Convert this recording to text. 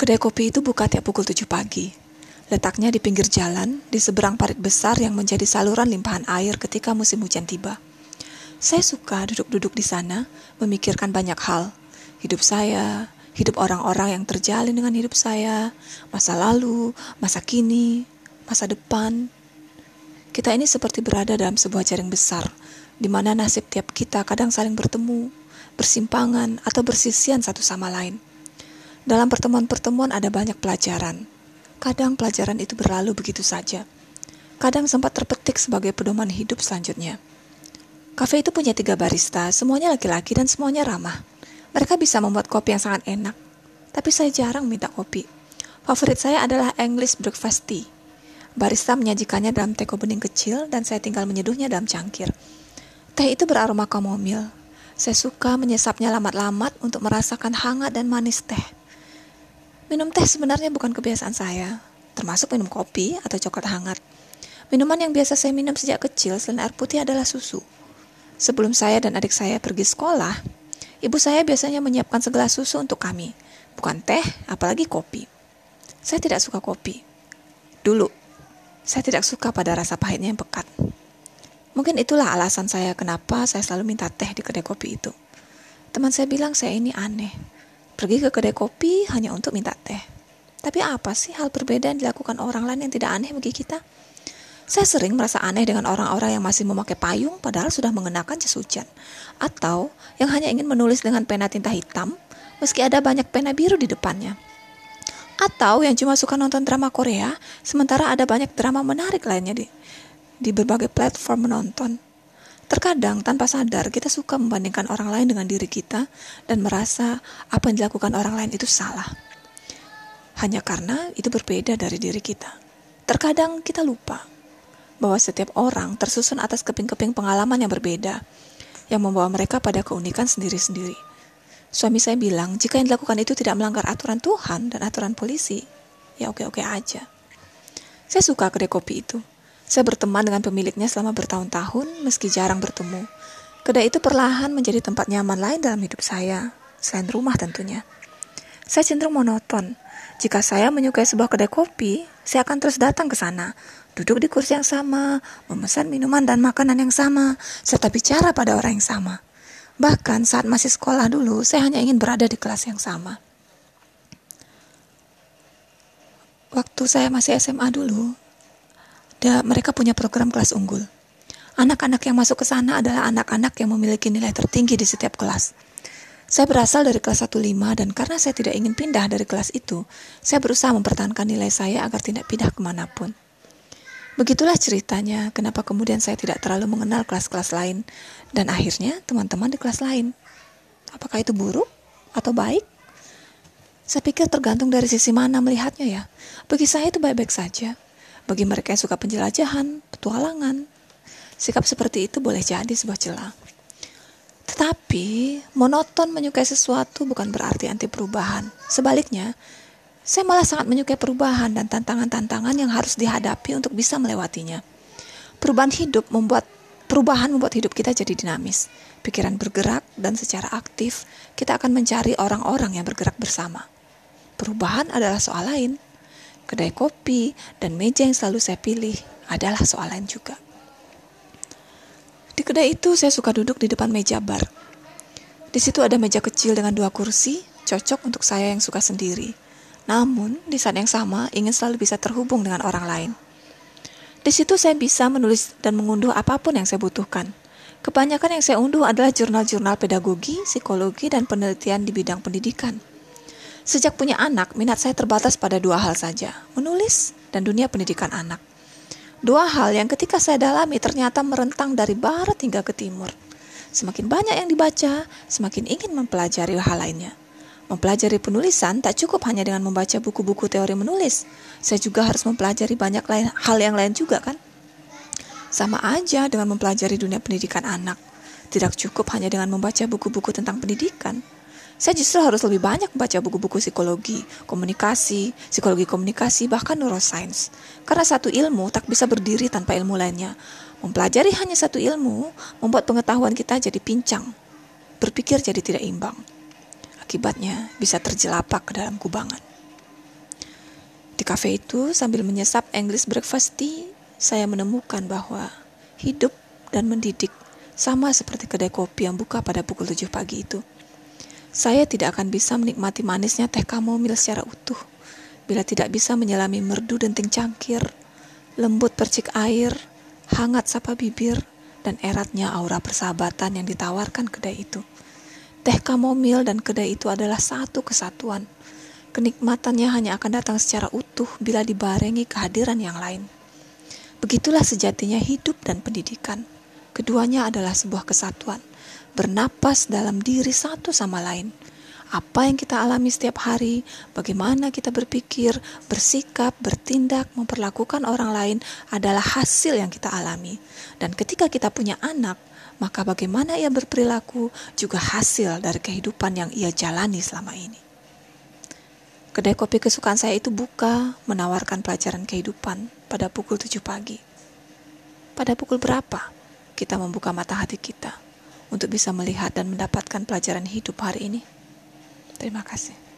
Kedai kopi itu buka tiap pukul 7 pagi. Letaknya di pinggir jalan, di seberang parit besar yang menjadi saluran limpahan air ketika musim hujan tiba. Saya suka duduk-duduk di sana, memikirkan banyak hal. Hidup saya, hidup orang-orang yang terjalin dengan hidup saya, masa lalu, masa kini, masa depan. Kita ini seperti berada dalam sebuah jaring besar, di mana nasib tiap kita kadang saling bertemu, bersimpangan, atau bersisian satu sama lain. Dalam pertemuan-pertemuan ada banyak pelajaran. Kadang pelajaran itu berlalu begitu saja. Kadang sempat terpetik sebagai pedoman hidup selanjutnya. Kafe itu punya tiga barista, semuanya laki-laki dan semuanya ramah. Mereka bisa membuat kopi yang sangat enak. Tapi saya jarang minta kopi. Favorit saya adalah English breakfast tea. Barista menyajikannya dalam teko bening kecil dan saya tinggal menyeduhnya dalam cangkir. Teh itu beraroma kamomil. Saya suka menyesapnya lamat-lamat untuk merasakan hangat dan manis teh. Minum teh sebenarnya bukan kebiasaan saya, termasuk minum kopi atau coklat hangat. Minuman yang biasa saya minum sejak kecil selain air putih adalah susu. Sebelum saya dan adik saya pergi sekolah, ibu saya biasanya menyiapkan segelas susu untuk kami, bukan teh, apalagi kopi. Saya tidak suka kopi. Dulu, saya tidak suka pada rasa pahitnya yang pekat. Mungkin itulah alasan saya kenapa saya selalu minta teh di kedai kopi itu. Teman saya bilang saya ini aneh, pergi ke kedai kopi hanya untuk minta teh. Tapi apa sih hal berbeda yang dilakukan orang lain yang tidak aneh bagi kita? Saya sering merasa aneh dengan orang-orang yang masih memakai payung padahal sudah mengenakan jas hujan. Atau yang hanya ingin menulis dengan pena tinta hitam meski ada banyak pena biru di depannya. Atau yang cuma suka nonton drama Korea sementara ada banyak drama menarik lainnya di, di berbagai platform menonton. Terkadang tanpa sadar kita suka membandingkan orang lain dengan diri kita dan merasa apa yang dilakukan orang lain itu salah. Hanya karena itu berbeda dari diri kita. Terkadang kita lupa bahwa setiap orang tersusun atas keping-keping pengalaman yang berbeda yang membawa mereka pada keunikan sendiri-sendiri. Suami saya bilang, jika yang dilakukan itu tidak melanggar aturan Tuhan dan aturan polisi, ya oke-oke aja. Saya suka kedai kopi itu. Saya berteman dengan pemiliknya selama bertahun-tahun meski jarang bertemu. Kedai itu perlahan menjadi tempat nyaman lain dalam hidup saya, selain rumah tentunya. Saya cenderung monoton. Jika saya menyukai sebuah kedai kopi, saya akan terus datang ke sana, duduk di kursi yang sama, memesan minuman dan makanan yang sama, serta bicara pada orang yang sama. Bahkan saat masih sekolah dulu, saya hanya ingin berada di kelas yang sama. Waktu saya masih SMA dulu, da, mereka punya program kelas unggul. Anak-anak yang masuk ke sana adalah anak-anak yang memiliki nilai tertinggi di setiap kelas. Saya berasal dari kelas 15 dan karena saya tidak ingin pindah dari kelas itu, saya berusaha mempertahankan nilai saya agar tidak pindah ke mana pun. Begitulah ceritanya kenapa kemudian saya tidak terlalu mengenal kelas-kelas lain dan akhirnya teman-teman di kelas lain. Apakah itu buruk atau baik? Saya pikir tergantung dari sisi mana melihatnya ya. Bagi saya itu baik-baik saja. Bagi mereka yang suka penjelajahan, petualangan, sikap seperti itu boleh jadi sebuah celah. Tetapi, monoton menyukai sesuatu bukan berarti anti perubahan. Sebaliknya, saya malah sangat menyukai perubahan dan tantangan-tantangan yang harus dihadapi untuk bisa melewatinya. Perubahan hidup membuat perubahan membuat hidup kita jadi dinamis. Pikiran bergerak dan secara aktif kita akan mencari orang-orang yang bergerak bersama. Perubahan adalah soal lain kedai kopi, dan meja yang selalu saya pilih adalah soal lain juga. Di kedai itu saya suka duduk di depan meja bar. Di situ ada meja kecil dengan dua kursi, cocok untuk saya yang suka sendiri. Namun, di saat yang sama ingin selalu bisa terhubung dengan orang lain. Di situ saya bisa menulis dan mengunduh apa pun yang saya butuhkan. Kebanyakan yang saya unduh adalah jurnal-jurnal pedagogi, psikologi, dan penelitian di bidang pendidikan. Sejak punya anak, minat saya terbatas pada dua hal saja, menulis dan dunia pendidikan anak. Dua hal yang ketika saya dalami ternyata merentang dari barat hingga ke timur. Semakin banyak yang dibaca, semakin ingin mempelajari hal lainnya. Mempelajari penulisan tak cukup hanya dengan membaca buku-buku teori menulis. Saya juga harus mempelajari banyak lain, hal yang lain juga kan? Sama aja dengan mempelajari dunia pendidikan anak. Tidak cukup hanya dengan membaca buku-buku tentang pendidikan saya justru harus lebih banyak membaca buku-buku psikologi, komunikasi, psikologi komunikasi, bahkan neuroscience. Karena satu ilmu tak bisa berdiri tanpa ilmu lainnya. Mempelajari hanya satu ilmu membuat pengetahuan kita jadi pincang, berpikir jadi tidak imbang. Akibatnya bisa terjelapak ke dalam kubangan. kafe itu sambil menyesap English breakfast tea, saya menemukan bahwa hidup dan mendidik sama seperti kedai kopi yang buka pada pukul 7 pagi itu. Saya tidak akan bisa menikmati manisnya teh kamomil secara utuh bila tidak bisa menyelami merdu denting cangkir, lembut percik air, hangat sapa bibir, dan eratnya aura persahabatan yang ditawarkan kedai itu. Teh kamomil dan kedai itu adalah satu kesatuan. Kenikmatannya hanya akan datang secara utuh bila dibarengi kehadiran yang lain. Begitulah sejatinya hidup dan pendidikan. Keduanya adalah sebuah kesatuan, bernapas dalam diri satu sama lain. Apa yang kita alami setiap hari, bagaimana kita berpikir, bersikap, bertindak, memperlakukan orang lain adalah hasil yang kita alami. Dan ketika kita punya anak, maka bagaimana ia berperilaku juga hasil dari kehidupan yang ia jalani selama ini. Kedai kopi kesukaan saya itu buka, menawarkan pelajaran kehidupan pada pukul 7 pagi. Pada pukul berapa kita membuka mata hati kita untuk bisa melihat dan mendapatkan pelajaran hidup hari ini? Terima kasih.